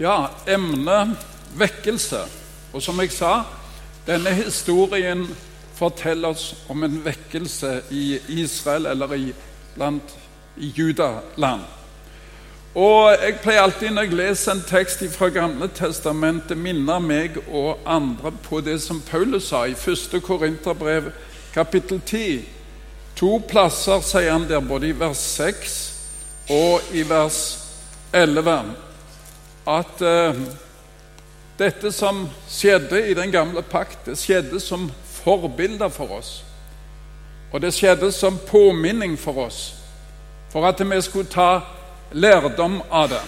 Ja, emnet vekkelse. Og som jeg sa, denne historien forteller oss om en vekkelse i Israel, eller i, blant i Judaland. Og Jeg pleier alltid når jeg leser en tekst fra Gamle testamentet, minne meg og andre på det som Paulus sa i 1. Korinterbrev kapittel 10. To plasser sier han der, både i vers 6 og i vers 11 at uh, dette som skjedde i den gamle pakt, det skjedde som forbilder for oss. Og det skjedde som påminning for oss, for at vi skulle ta lærdom av det.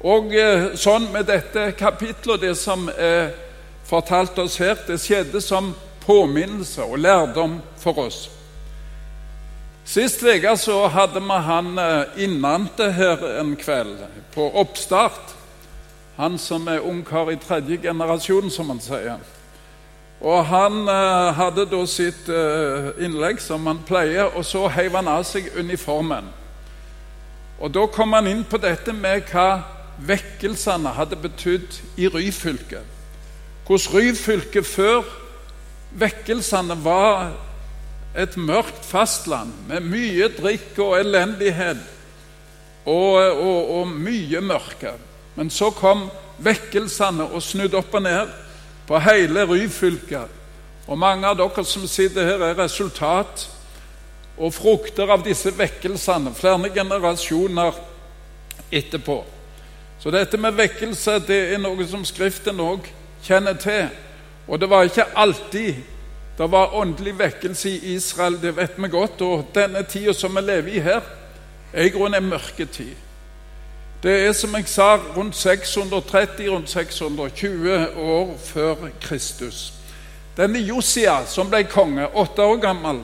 Og uh, sånn med dette kapitlet det som er fortalt oss her, det skjedde som påminnelse og lærdom for oss. Sist uke hadde vi han eh, innante her en kveld, på oppstart. Han som er ungkar i tredje generasjon, som han sier. Og Han eh, hadde da sitt eh, innlegg, som han pleier, og så heiv han av seg uniformen. Og Da kom han inn på dette med hva vekkelsene hadde betydd i Ryfylke. Hvordan Ryfylke før vekkelsene var et mørkt fastland med mye drikk og elendighet og, og, og mye mørke. Men så kom vekkelsene og snudde opp og ned på hele Ryfylke. Og mange av dere som sitter her, er resultat og frukter av disse vekkelsene flere generasjoner etterpå. Så dette med vekkelse det er noe som Skriften òg kjenner til. Og det var ikke alltid det var åndelig vekkelse i Israel, det vet vi godt. Og denne tida som vi lever i her, er i grunnen en mørketid. Det er som jeg sa, rundt 630, rundt 620 år før Kristus. Denne Josia, som ble konge, åtte år gammel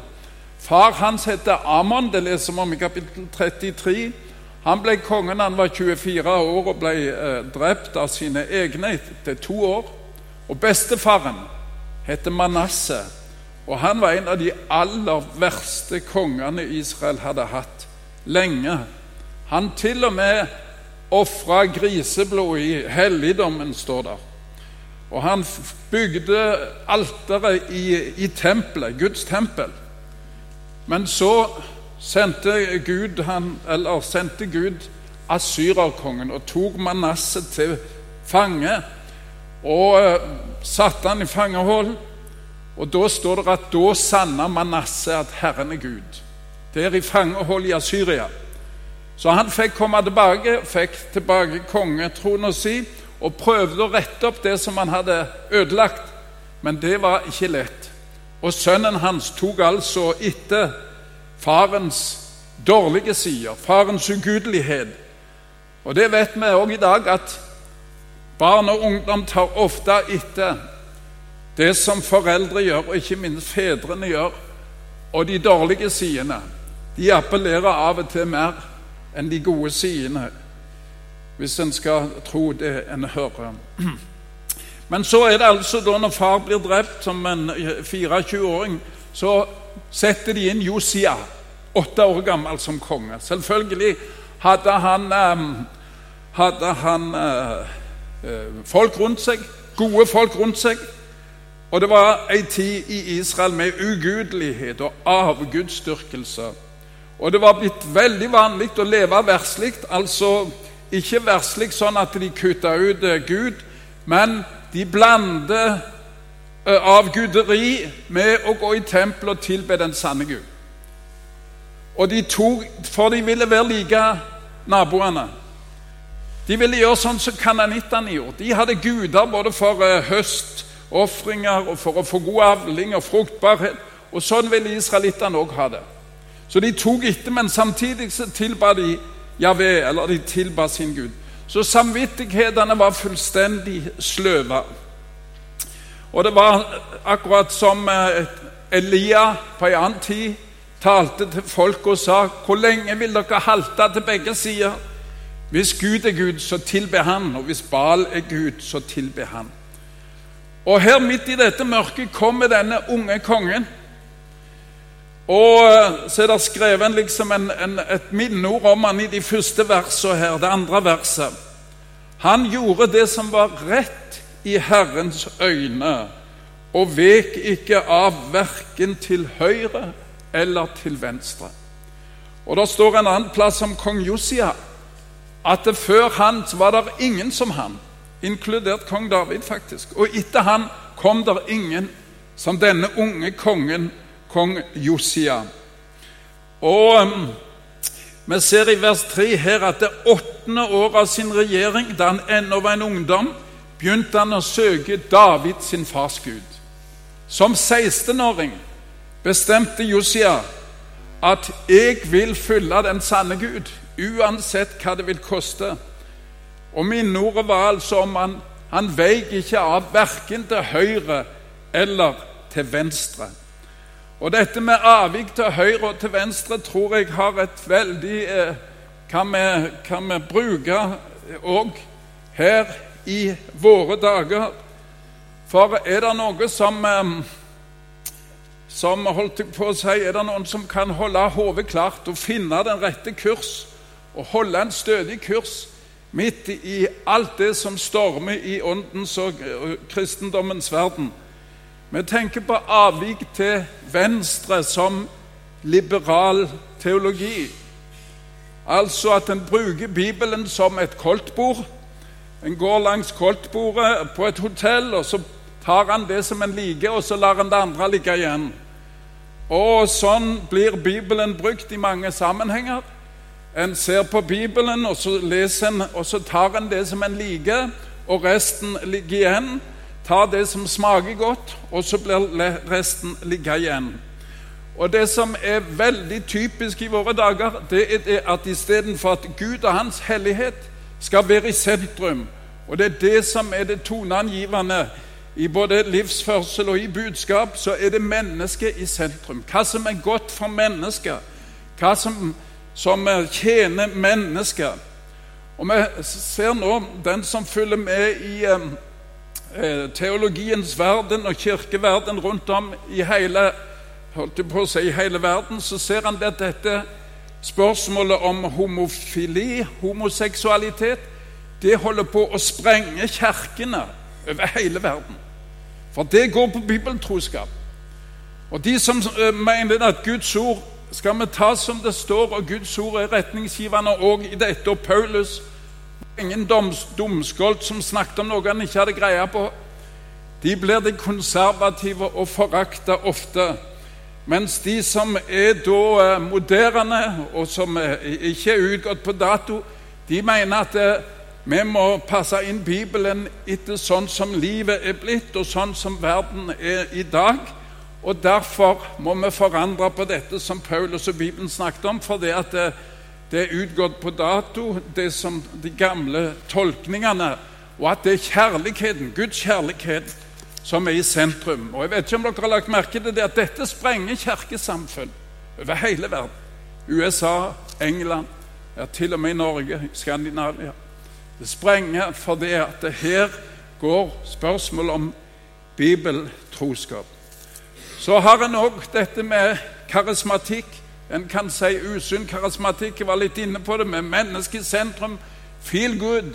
Far hans heter Amon, det leser vi om i kapittel 33. Han ble konge da han var 24 år og ble eh, drept av sine egne etter to år. Og bestefaren heter Manasseh, og han var en av de aller verste kongene Israel hadde hatt lenge. Han til og med ofra griseblod i helligdommen, står der. Og han bygde alteret i, i tempelet, Guds tempel. Men så sendte Gud, han, eller sendte Gud asyrerkongen og tok Manasset til fange og uh, satte han i fangehold. Og Da står det at da sanna Manasseh at Herren er Gud. Det er i fangehold i Asyria. Så han fikk komme tilbake, fikk tilbake kongetrona si og prøvde å rette opp det som han hadde ødelagt. Men det var ikke lett. Og sønnen hans tok altså etter farens dårlige sider, farens ugudelighet. Og det vet vi òg i dag, at barn og ungdom tar ofte etter det som foreldre gjør, og ikke minst fedrene gjør, og de dårlige sidene. De appellerer av og til mer enn de gode sidene, hvis en skal tro det en hører. Men så er det altså da når far blir drept som en 24-åring, så setter de inn Josia, åtte år gammel, som konge. Selvfølgelig hadde han, hadde han folk rundt seg, gode folk rundt seg. Og det var ei tid i Israel med ugudelighet og avgudsdyrkelse. Og det var blitt veldig vanlig å leve verslig, altså ikke verslig sånn at de kutta ut eh, Gud, men de blander eh, avguderi med å gå i tempelet og tilbe den sanne Gud. Og de tok, For de ville være like naboene. De ville gjøre sånn som kananittene gjorde. De hadde guder både for eh, høstofringer og for å få god avling og fruktbarhet. Og sånn ville israelittene òg ha det. Så de tok etter, men samtidig så tilba de Javé, eller de tilba sin Gud. Så samvittighetene var fullstendig sløva. Og det var akkurat som eh, Elia på en annen tid talte til folk og sa Hvor lenge vil dere halte til begge sider? Hvis Gud er Gud, så tilbe Han, og hvis Bal er Gud, så tilbe Han. Og her midt i dette mørket kommer denne unge kongen og eh, så er det skrevet liksom en, en, et minneord om han i de første versene her, det andre verset. Han gjorde det som var rett i Herrens øyne, og vek ikke av verken til høyre eller til venstre. Og Det står en annen plass om kong Josia at det før han var det ingen som han, inkludert kong David, faktisk. Og etter han kom det ingen som denne unge kongen, kong Josia. Og um, vi ser i vers 3 her at det åttende året av sin regjering, da han ennå var en ungdom, begynte han å søke David sin fars Gud. Som 16-åring bestemte Josia at 'jeg vil følge den sanne Gud', uansett hva det vil koste. Og minneordet var altså om han, han veik ikke av verken til høyre eller til venstre. Og dette med avvik til høyre og til venstre tror jeg har et veldig eh, Kan vi, kan vi bruke òg her i våre dager. For er det noe som eh, som holdt på å si, Er det noen som kan holde hodet klart og finne den rette kurs og holde en stødig kurs midt i alt det som stormer i åndens og kristendommens verden? Vi tenker på avvik til venstre som liberal teologi. Altså at en bruker Bibelen som et koldtbord. En går langs koldtbordet på et hotell, og så tar han det som en liker, og så lar han det andre ligge igjen. Og sånn blir Bibelen brukt i mange sammenhenger. En ser på Bibelen, og så leser en, og så tar en det som en liker, og resten ligger igjen tar det som smaker godt, og så blir resten ligge igjen. Og Det som er veldig typisk i våre dager, det er det at istedenfor at Gud og Hans hellighet skal være i sentrum, og det er det som er det toneangivende i både livsførsel og i budskap, så er det mennesket i sentrum. Hva som er godt for mennesket, hva som, som tjener mennesket. Og Vi ser nå den som følger med i teologiens verden og kirkeverden rundt om i hele, holdt på å si, hele verden, så ser han at dette spørsmålet om homofili, homoseksualitet, det holder på å sprenge kirkene over hele verden. For det går på bibeltroskap. Og de som eh, mener at Guds ord skal vi ta som det står, og Guds ord er retningsgivende òg i dette, og Paulus ingen dumskolt som snakket om noe han ikke hadde greie på. De blir de konservative og forakta ofte. Mens de som er da eh, moderne, og som eh, ikke er utgått på dato, de mener at eh, vi må passe inn Bibelen etter sånn som livet er blitt, og sånn som verden er i dag. Og Derfor må vi forandre på dette som Paulus og Bibelen snakket om. for det at det er utgått på dato, det som de gamle tolkningene, og at det er kjærligheten, Guds kjærlighet, som er i sentrum. Og Jeg vet ikke om dere har lagt merke til det at dette sprenger kirkesamfunn over hele verden. USA, England, ja, til og med i Norge, Skandinavia. Det sprenger fordi at det her går spørsmål om bibeltroskap. Så har en òg dette med karismatikk. En kan si usunn karismatikk. Jeg var litt inne på det med mennesket i sentrum. Feel good.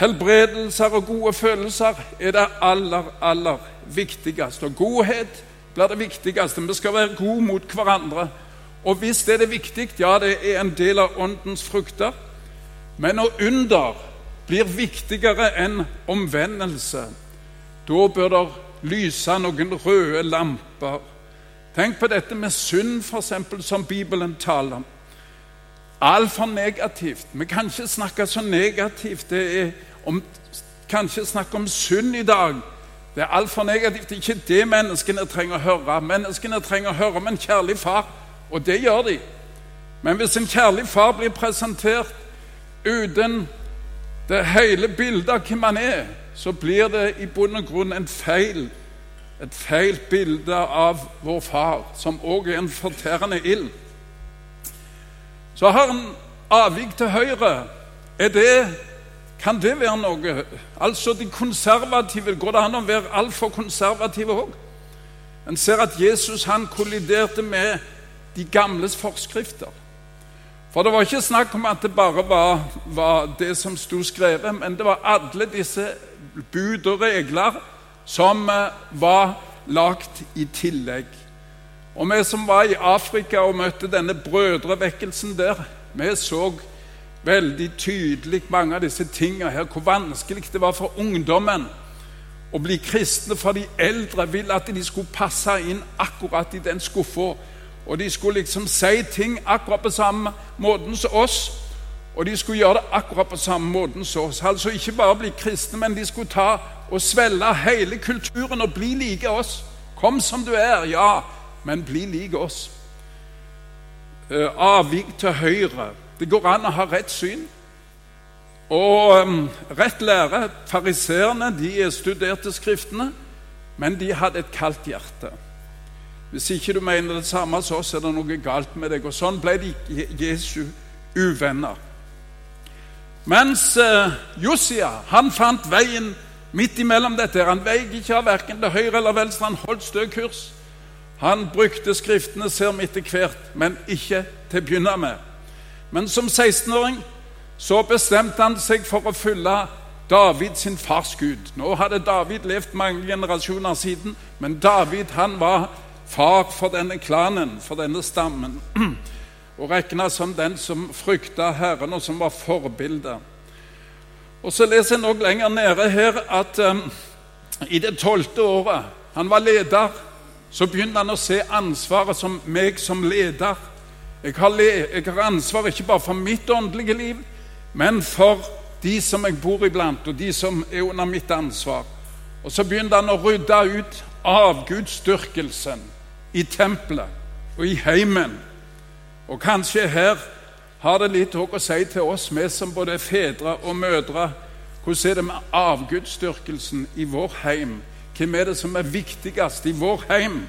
Helbredelser og gode følelser er det aller, aller viktigste. Og godhet blir det viktigste. Vi skal være gode mot hverandre. Og hvis det er det viktig, ja, det er en del av åndens frukter. Men når under blir viktigere enn omvendelse, da bør det lyse noen røde lamper Tenk på dette med synd, f.eks., som Bibelen taler om. Altfor negativt. Vi kan ikke snakke så negativt. Det er om, kanskje snakke om synd i dag. Det er altfor negativt. Det er ikke det menneskene trenger å høre. Menneskene trenger å høre om en kjærlig far, og det gjør de. Men hvis en kjærlig far blir presentert uten det hele bildet av hvem han er, så blir det i bunn og grunn en feil et feil bilde av vår far, som òg er en fortærende ild. Så har han avvik til høyre. Det, kan det være noe? Altså de konservative. Går det an å være altfor konservative òg? En ser at Jesus han kolliderte med de gamles forskrifter. For det var ikke snakk om at det bare var, var det som sto skrevet, men det var alle disse bud og regler som eh, var lagt i tillegg. Og vi som var i Afrika og møtte denne brødrevekkelsen der, vi så veldig tydelig mange av disse tingene her, hvor vanskelig det var for ungdommen å bli kristne, for de eldre ville at de skulle passe inn akkurat i den skuffa. Og de skulle liksom si ting akkurat på samme måten som oss. Og de skulle gjøre det akkurat på samme måten som oss. Altså ikke bare bli kristne, men de skulle ta og svelge hele kulturen og bli like oss. Kom som du er, ja, men bli like oss. Uh, avvik til høyre. Det går an å ha rett syn. Og um, rett lære. Fariseerne de studerte Skriftene, men de hadde et kaldt hjerte. Hvis ikke du mener det samme som oss, er det noe galt med deg. Og sånn ble de Jesu uvenner. Mens uh, Josia han fant veien midt imellom dette. Han veik ikke av verken til høyre eller venstre. Han holdt stø kurs. Han brukte Skriftene, ser vi etter hvert, men ikke til å begynne med. Men som 16-åring så bestemte han seg for å følge David sin fars Gud. Nå hadde David levd mange generasjoner siden, men David han var far for denne klanen, for denne stammen, og regna som den som frykta Herren, og som var forbilde. Og Så leser jeg nok lenger nede her at um, i det tolvte året han var leder, så begynte han å se ansvaret som meg som leder. Jeg har, le jeg har ansvar ikke bare for mitt åndelige liv, men for de som jeg bor iblant, og de som er under mitt ansvar. Og Så begynte han å rydde ut avgudsdyrkelsen i tempelet og i heimen. Og kanskje her har det litt å si til oss, vi som både er fedre og mødre. Hvordan er det med avgudsdyrkelsen i vår heim? Hvem er det som er viktigst i vår heim?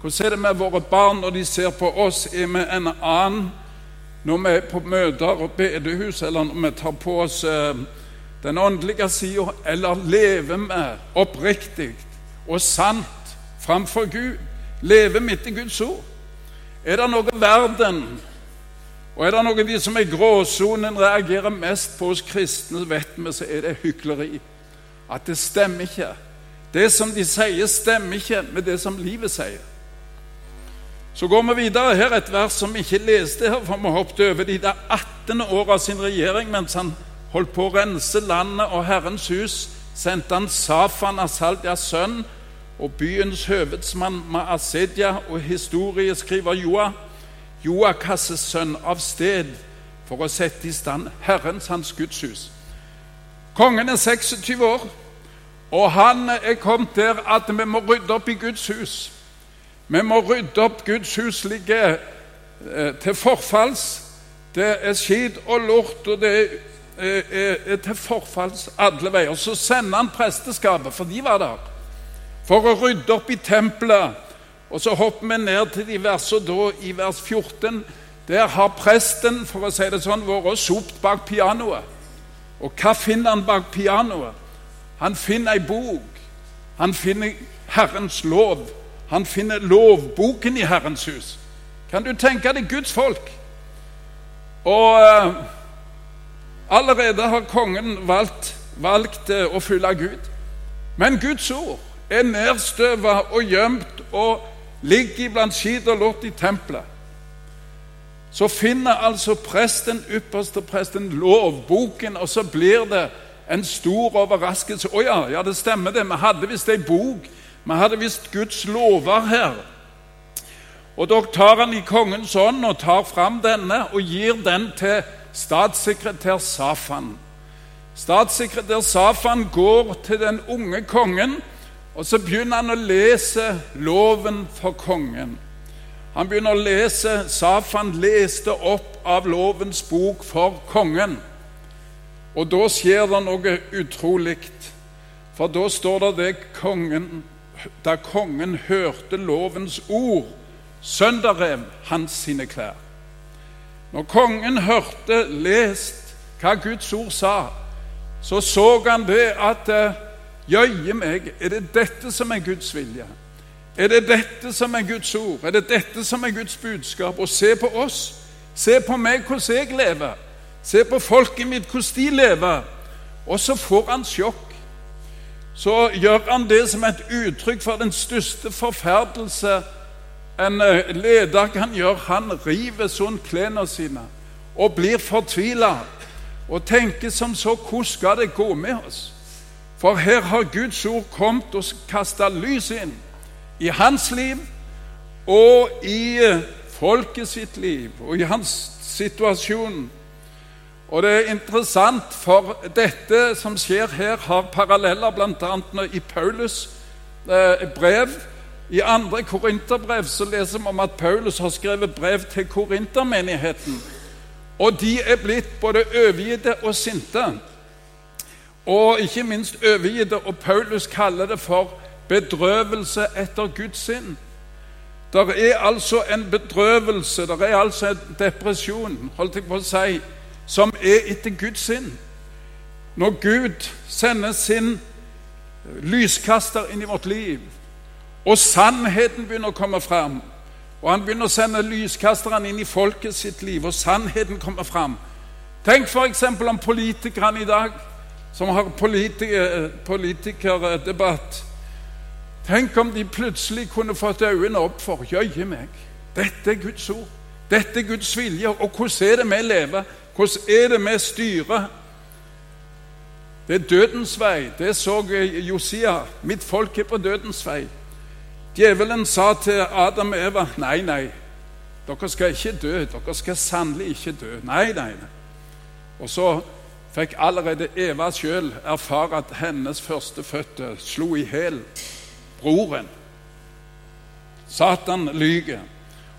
Hvordan er det med våre barn når de ser på oss? Er vi en annen når vi er på møter og bedehus, eller når vi tar på oss eh, den åndelige sida, eller lever vi oppriktig og sant framfor Gud? Lever midt i Guds ord? Er det noe verden og er det noe de som er i gråsonen reagerer mest på hos kristne, vet vi, så er det hykleri. At det stemmer ikke. Det som de sier, stemmer ikke med det som livet sier. Så går vi videre her, et vers som vi ikke leste her, for vi hoppet over de der 18 åra av sin regjering mens han holdt på å rense landet og Herrens hus. Sendte han Safan Asaldias sønn og byens høvedsmann Maasedia og historieskriver Joa, Joakas' sønn, av sted for å sette i stand Herrens, hans Guds hus. Kongen er 26 år, og han er kommet der at vi må rydde opp i Guds hus. Vi må rydde opp. Guds hus ligger eh, til forfalls. Det er skit og lort, og det er, er, er til forfalls alle veier. Så sender han presteskapet, for de var der, for å rydde opp i tempelet. Og så hopper vi ned til de versene da, i vers 14. Der har presten for å si det sånn, vært sopt bak pianoet. Og hva finner han bak pianoet? Han finner ei bok. Han finner Herrens lov. Han finner lovboken i Herrens hus. Kan du tenke deg Guds folk? Og uh, allerede har kongen valgt, valgt uh, å følge Gud. Men Guds ord er nedstøva og gjemt og ligger iblant skit og lort i tempelet. Så finner altså presten, ypperste presten, lovboken, og så blir det en stor overraskelse. Å ja, ja, det stemmer det. Vi hadde visst ei bok vi hadde visst Guds lover her. Og dere tar han i kongens ånd og tar fram denne og gir den til statssekretær Safan. Statssekretær Safan går til den unge kongen, og så begynner han å lese loven for kongen. Han begynner å lese, Safan leste opp av lovens bok for kongen. Og da skjer det noe utrolig. For da står det det kongen da kongen hørte lovens ord, sønderrev hans sine klær. Når kongen hørte lest hva Guds ord sa, så så han det at eh, Jøye meg, er det dette som er Guds vilje? Er det dette som er Guds ord? Er det dette som er Guds budskap? Og se på oss. Se på meg hvordan jeg lever. Se på folket mitt hvordan de lever. Og så får han sjokk. Så gjør han det som et uttrykk for den største forferdelse en eh, leder kan gjøre. Han river sånn klærne sine og blir fortvila og tenker som så Hvordan skal det gå med oss? For her har Guds ord kommet og kasta lys inn i hans liv og i eh, folket sitt liv og i hans situasjon. Og det er interessant, for dette som skjer her, har paralleller bl.a. i Paulus' eh, brev. I andre korinterbrev så leser vi om at Paulus har skrevet brev til korintermenigheten. Og de er blitt både overgitte og sinte. Og ikke minst overgitte. Og Paulus kaller det for bedrøvelse etter Guds sinn. Det er altså en bedrøvelse, det er altså en depresjon, holdt jeg på å si, som er etter Guds sinn. Når Gud sender sin lyskaster inn i vårt liv, og sannheten begynner å komme fram, og han begynner å sende lyskasterne inn i folket sitt liv, og sannheten kommer fram Tenk f.eks. om politikerne i dag, som har politiker, politikerdebatt. Tenk om de plutselig kunne fått øynene opp for Jøye meg, dette er Guds ord. Dette er Guds vilje. Og hvordan er det vi lever? Hvordan er det vi styrer? Det er dødens vei. Det så Josia. Mitt folk er på dødens vei. Djevelen sa til Adam og Eva nei, nei, dere skal ikke dø. Dere skal sannelig ikke dø. Nei. nei. Og så fikk allerede Eva sjøl erfare at hennes førstefødte slo i hjel broren. Satan lyver.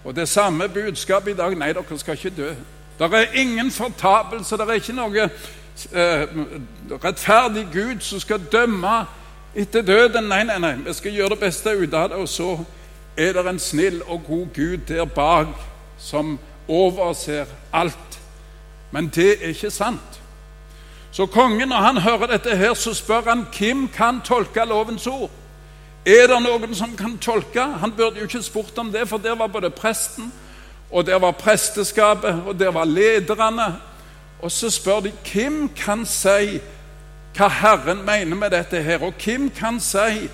Og det samme budskapet i dag. Nei, dere skal ikke dø. Det er ingen fortapelse. Det er ikke noe eh, rettferdig Gud som skal dømme etter døden. Nei, nei, nei. Vi skal gjøre det beste ut av det. Og så er det en snill og god Gud der bak som overser alt. Men det er ikke sant. Så kongen, når han hører dette her, så spør han hvem kan tolke lovens ord. Er det noen som kan tolke? Han burde jo ikke spurt om det, for der var både presten, og der var presteskapet, og der var lederne. Og så spør de hvem kan si hva Herren mener med dette her. Og hvem kan si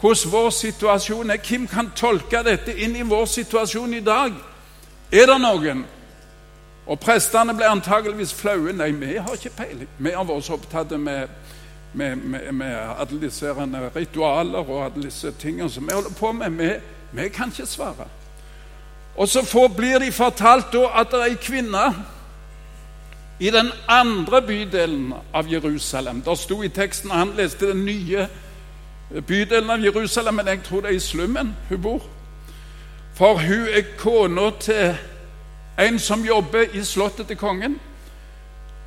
hvordan vår situasjon er? Hvem kan tolke dette inn i vår situasjon i dag? Er det noen? Og prestene ble antageligvis flaue. Nei, vi har ikke peiling. Vi har vært så opptatt med, med, med, med alle disse ritualer og alle disse tingene som vi holder på med. Vi, vi kan ikke svare. Og så får, blir de fortalt da at det er ei kvinne i den andre bydelen av Jerusalem Det sto i teksten Han leste den nye bydelen av Jerusalem, men jeg tror det er i slummen hun bor. For hun er kona til en som jobber i slottet til kongen.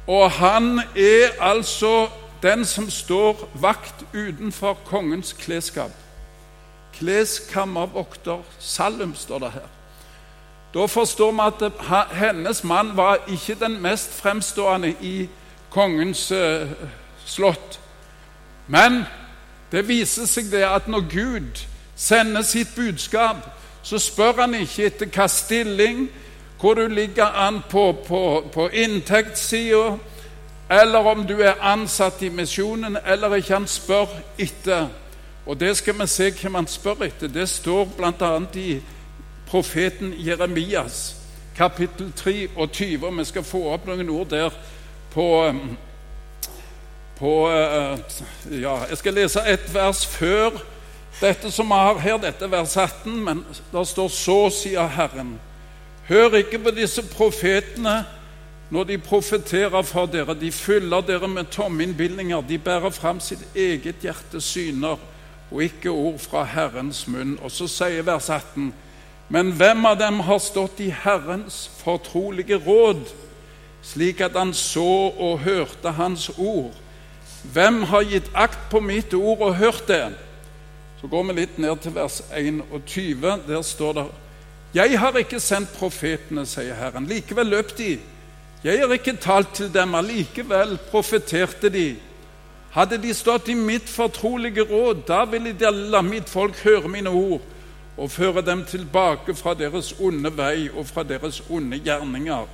Og han er altså den som står vakt utenfor kongens klesskap. Kleskammervokter Salum, står det her. Da forstår vi at hennes mann var ikke den mest fremstående i kongens uh, slott. Men det viser seg det at når Gud sender sitt budskap, så spør han ikke etter hva stilling, hvor du ligger an på, på, på inntektssida, eller om du er ansatt i misjonen eller ikke. Han spør etter. Og det skal vi se hvem han spør etter. Det står bl.a. i profeten Jeremias, kapittel 23. Og vi skal få opp noen ord der på, på uh, Ja, jeg skal lese et vers før dette som vi har her, dette vers 18, men det står så, sier Herren. Hør ikke på disse profetene når de profeterer for dere. De fyller dere med tomme innbilninger. De bærer fram sitt eget hjertes syner og ikke ord fra Herrens munn. Og så sier vers 18.: men hvem av dem har stått i Herrens fortrolige råd, slik at han så og hørte Hans ord? Hvem har gitt akt på mitt ord og hørt det? Så går vi litt ned til vers 21. Der står det Jeg har ikke sendt profetene, sier Herren. Likevel løp de. Jeg har ikke talt til dem, allikevel profeterte de. Hadde de stått i mitt fortrolige råd, da ville de la mitt folk høre mine ord og føre dem tilbake fra deres onde vei og fra deres onde gjerninger.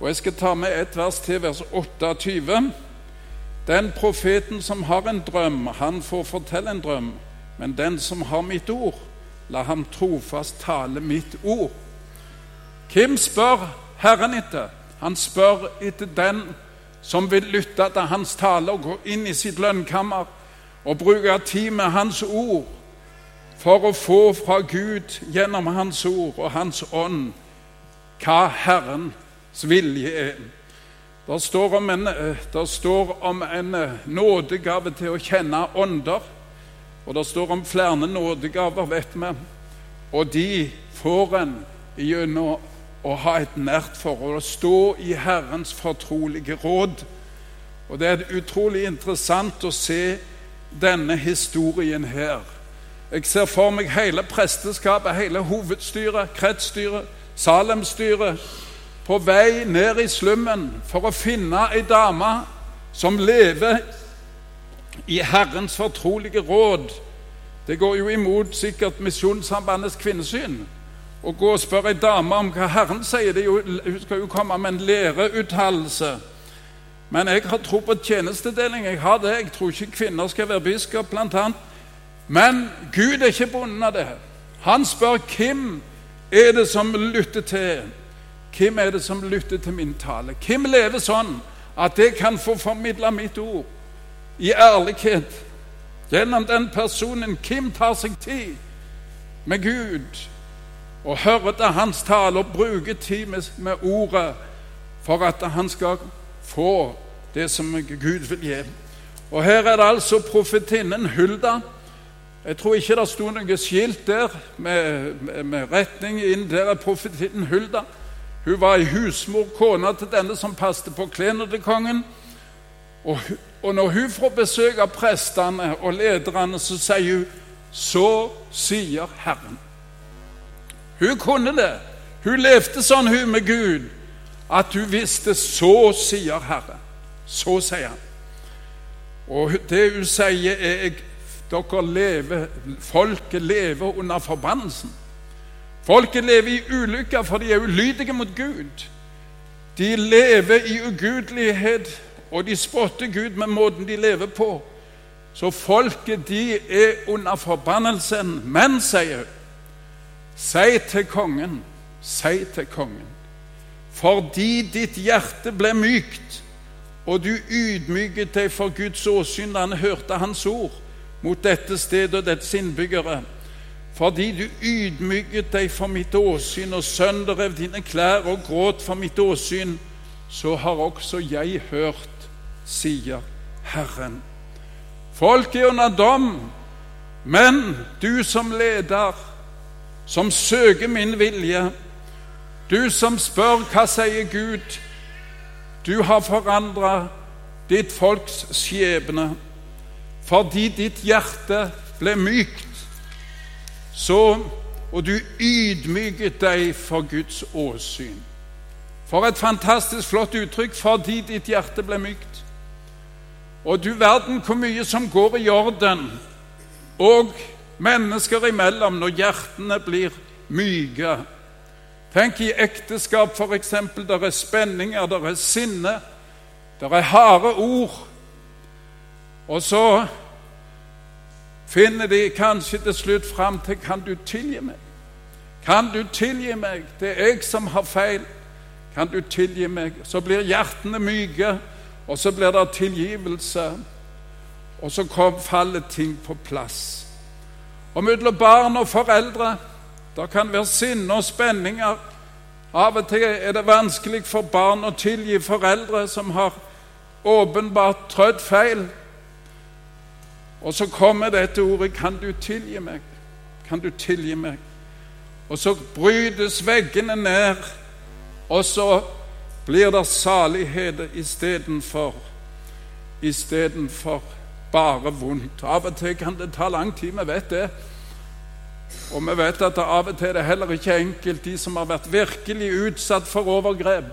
Og Jeg skal ta med et vers til, vers 28. Den profeten som har en drøm, han får fortelle en drøm. Men den som har mitt ord, la ham trofast tale mitt ord. Hvem spør Herren etter? Han spør etter den som vil lytte til hans tale og gå inn i sitt lønnkammer og bruke tid med hans ord for å få fra Gud gjennom hans ord og hans ånd hva Herrens vilje er. Det står om en, det står om en nådegave til å kjenne ånder. Og det står om flere nådegaver, vet vi. Og de får en gjennom å ha et nært forhold, å stå i Herrens fortrolige råd. Og Det er utrolig interessant å se denne historien her. Jeg ser for meg hele presteskapet, hele hovedstyret, kretsstyret, Salemstyret på vei ned i slummen for å finne ei dame som lever i Herrens fortrolige råd. Det går jo imot sikkert Misjonssambandets kvinnesyn å gå og spørre ei dame om hva Herren sier. Det jo, hun skal jo komme med en læreuttalelse. Men jeg har tro på tjenestedeling. Jeg har det. Jeg tror ikke kvinner skal være biskop, blant annet. Men Gud er ikke bonden av det. Han spør hvem er det som lytter til Hvem er det som lytter til min tale? Hvem lever sånn at jeg kan få formidla mitt ord i ærlighet gjennom den personen? Hvem tar seg tid med Gud og hører til hans tale og bruker tid med, med ordet for at han skal få det som Gud vil gi? Og her er det altså profetinnen Hulda. Jeg tror ikke det sto noe skilt der med, med, med retning inn. Der er profetinnen Hulda. Hun var ei husmor, kona til denne som passet på klærne til kongen. Og, og, når hun får besøk av prestene og lederne, så sier hun Så sier Herren. Hun kunne det. Hun levde sånn, hun med Gud, at hun visste Så sier Herren. Så sier han. Og det hun sier, er dere lever, folket lever under forbannelsen. Folket lever i ulykker, for de er ulydige mot Gud. De lever i ugudelighet, og de spotter Gud med måten de lever på. Så folket, de er under forbannelsen. Men, sier hun, si til kongen, si til kongen, fordi ditt hjerte ble mykt, og du ydmyket deg for Guds åsyn da han hørte hans ord mot dette stedet og dets innbyggere fordi du ydmyket deg for mitt åsyn og sønderrev dine klær og gråt for mitt åsyn, så har også jeg hørt, sier Herren. Folk er under dom, men du som leder, som søker min vilje, du som spør hva sier Gud, du har forandra ditt folks skjebne fordi ditt hjerte ble mykt så, og du ydmyket deg for Guds åsyn. For et fantastisk flott uttrykk 'fordi ditt hjerte ble mykt'. Og du verden hvor mye som går i orden, og mennesker imellom, når hjertene blir myke. Tenk i ekteskap, f.eks. Der er spenninger, der er sinne, der er harde ord. Og så finner de kanskje til slutt fram til Kan du tilgi meg? Kan du tilgi meg? Det er jeg som har feil. Kan du tilgi meg? Så blir hjertene myke, og så blir det tilgivelse. Og så kom, faller ting på plass. Og mellom barn og foreldre det kan være sinne og spenninger. Av og til er det vanskelig for barn å tilgi foreldre som har åpenbart trødd feil. Og så kommer dette ordet 'Kan du tilgi meg?' Kan du tilgi meg? Og så brytes veggene ned, og så blir det salighet istedenfor istedenfor bare vondt. Av og til kan det ta lang tid, vi vet det. Og vi vet at av og til er det heller ikke enkelt. De som har vært virkelig utsatt for overgrep,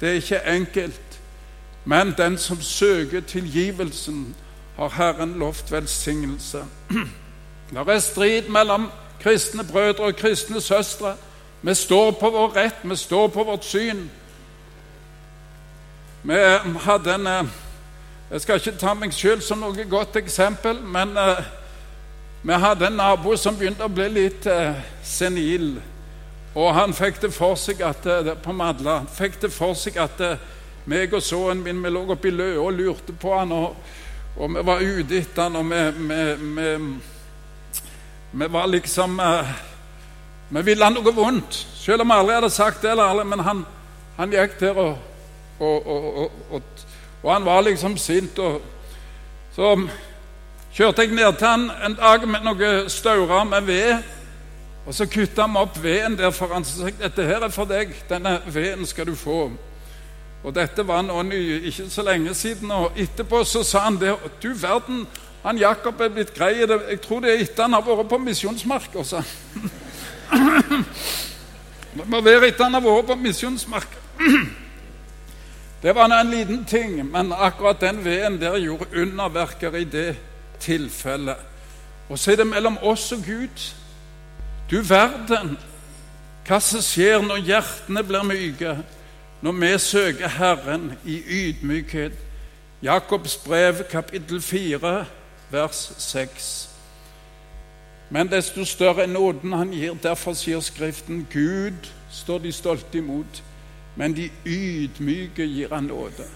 det er ikke enkelt. Men den som søker tilgivelsen, har Herren lovt velsignelse. Det er strid mellom kristne brødre og kristne søstre. Vi står på vår rett, vi står på vårt syn. Vi hadde en eh, Jeg skal ikke ta meg selv som noe godt eksempel, men uh, vi hadde en nabo som begynte å bli litt senil. Og han fikk det for seg at på Madla han fikk det for seg at meg og sønnen min vi lå oppe i løa og lurte på han, og, og, vi var ute etter han, og vi, vi, vi, vi var liksom Vi ville han noe vondt, selv om vi aldri hadde sagt det, men han, han gikk der og og, og, og, og, han var liksom sint. Så kjørte jeg ned til han en dag med noen staurer med ved. Og så kutta vi opp veden der for han sa dette her er for deg. Denne veden skal du få. Og dette var nå ikke så lenge siden. Og etterpå så sa han det. Du verden, han Jakob er blitt grei. Jeg tror det er etter han har vært på misjonsmarka, han. Det må være etter han har vært på misjonsmarka. Det var en liten ting, men akkurat den veden der gjorde underverker i det tilfellet. Og så er det mellom oss og Gud. Du verden, hva som skjer når hjertene blir myke, når vi søker Herren i ydmykhet. Jakobs brev, kapittel 4, vers 6. Men desto større er nåden han gir. Derfor sier Skriften Gud står de stolte imot men de ydmyke gir han nåde.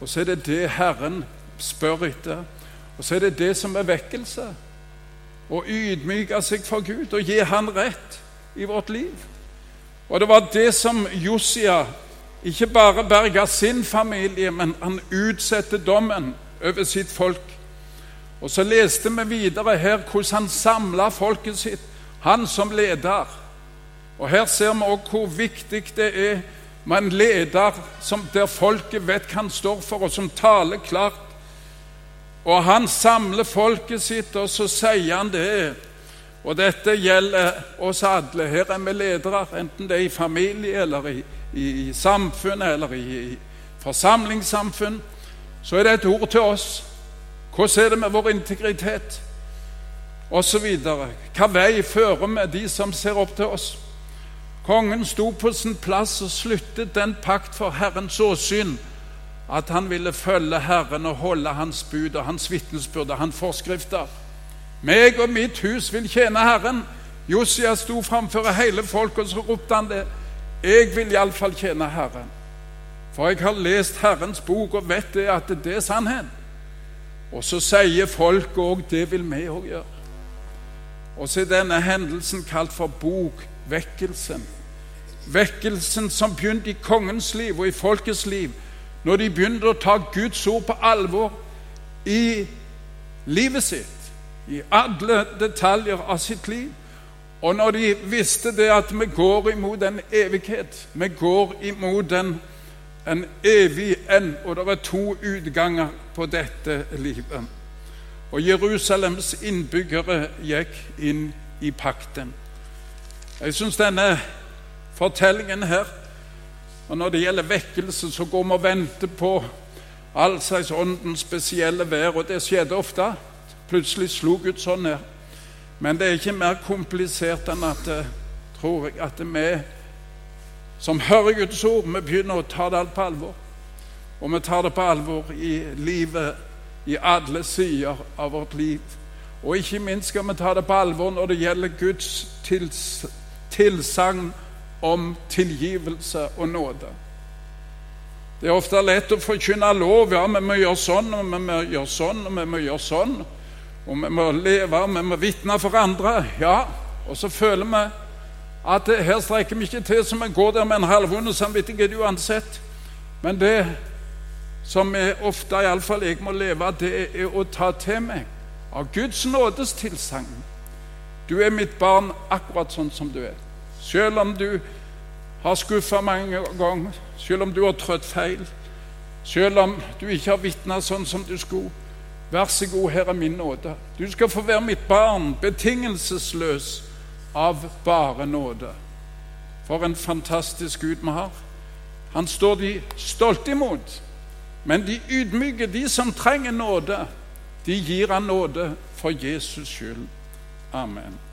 Og så er det det Herren spør etter. Og så er det det som er vekkelse. Å ydmyke seg for Gud og gi Han rett i vårt liv. Og det var det som Josia ikke bare berga sin familie, men han utsetter dommen over sitt folk. Og så leste vi videre her hvordan han samla folket sitt, han som leder. Og Her ser vi også hvor viktig det er med en leder som, der folket vet hva han står for, og som taler klart. Og han samler folket sitt, og så sier han det. Og dette gjelder oss alle. Her er vi ledere, enten det er i familie eller i, i, samfunn eller i, i forsamlingssamfunn. Så er det et ord til oss. Hvordan er det med vår integritet? Og videre. Hva vei fører vi de som ser opp til oss? Kongen sto på sin plass og sluttet den pakt for Herrens åsyn at han ville følge Herren og holde Hans bud og Hans vitnesbyrd og Hans forskrifter. Meg og mitt hus vil tjene Herren. Josia sto framfor hele folket, og så ropte han det. Jeg vil iallfall tjene Herren. For jeg har lest Herrens bok og vet det at det er sannhet. Og så sier folk òg det vil vi òg gjøre. Og så er denne hendelsen kalt for bok vekkelsen. Vekkelsen som begynte i kongens liv og i folkets liv, når de begynte å ta Guds ord på alvor i livet sitt, i alle detaljer av sitt liv. Og når de visste det at vi går imot en evighet, vi går imot en, en evig end, og det er to utganger på dette livet. Og Jerusalems innbyggere gikk inn i pakten. Jeg syns denne fortellingen her og Når det gjelder vekkelse, så går vi og venter på all slags åndens spesielle vær, og det skjedde ofte. Plutselig slo Gud sånn ned. Men det er ikke mer komplisert enn at eh, tror jeg, at vi som hører Guds ord, vi begynner å ta det alt på alvor. Og vi tar det på alvor i livet, i alle sider av vårt liv. Og ikke minst skal vi ta det på alvor når det gjelder Guds tilstand tilsagn om tilgivelse og nåde. Det er ofte lett å forkynne lov. Ja, vi må gjøre sånn, og vi må gjøre sånn, og vi må gjøre sånn. Og vi må leve, og vi må vitne for andre. Ja, og så føler vi at her strekker vi ikke til, så vi går der med en halvvond samvittighet uansett. Men det som jeg ofte, iallfall jeg må leve, det er å ta til meg av Guds nådes tilsagn du er mitt barn akkurat sånn som du er. Selv om du har skuffa mange ganger, selv om du har trødd feil, selv om du ikke har vitna sånn som du skulle. Vær så god, her er min nåde. Du skal få være mitt barn, betingelsesløs av bare nåde. For en fantastisk Gud vi har. Han står de stolte imot. Men de ydmyke, de som trenger nåde, de gir han nåde for Jesus skyld. Amen.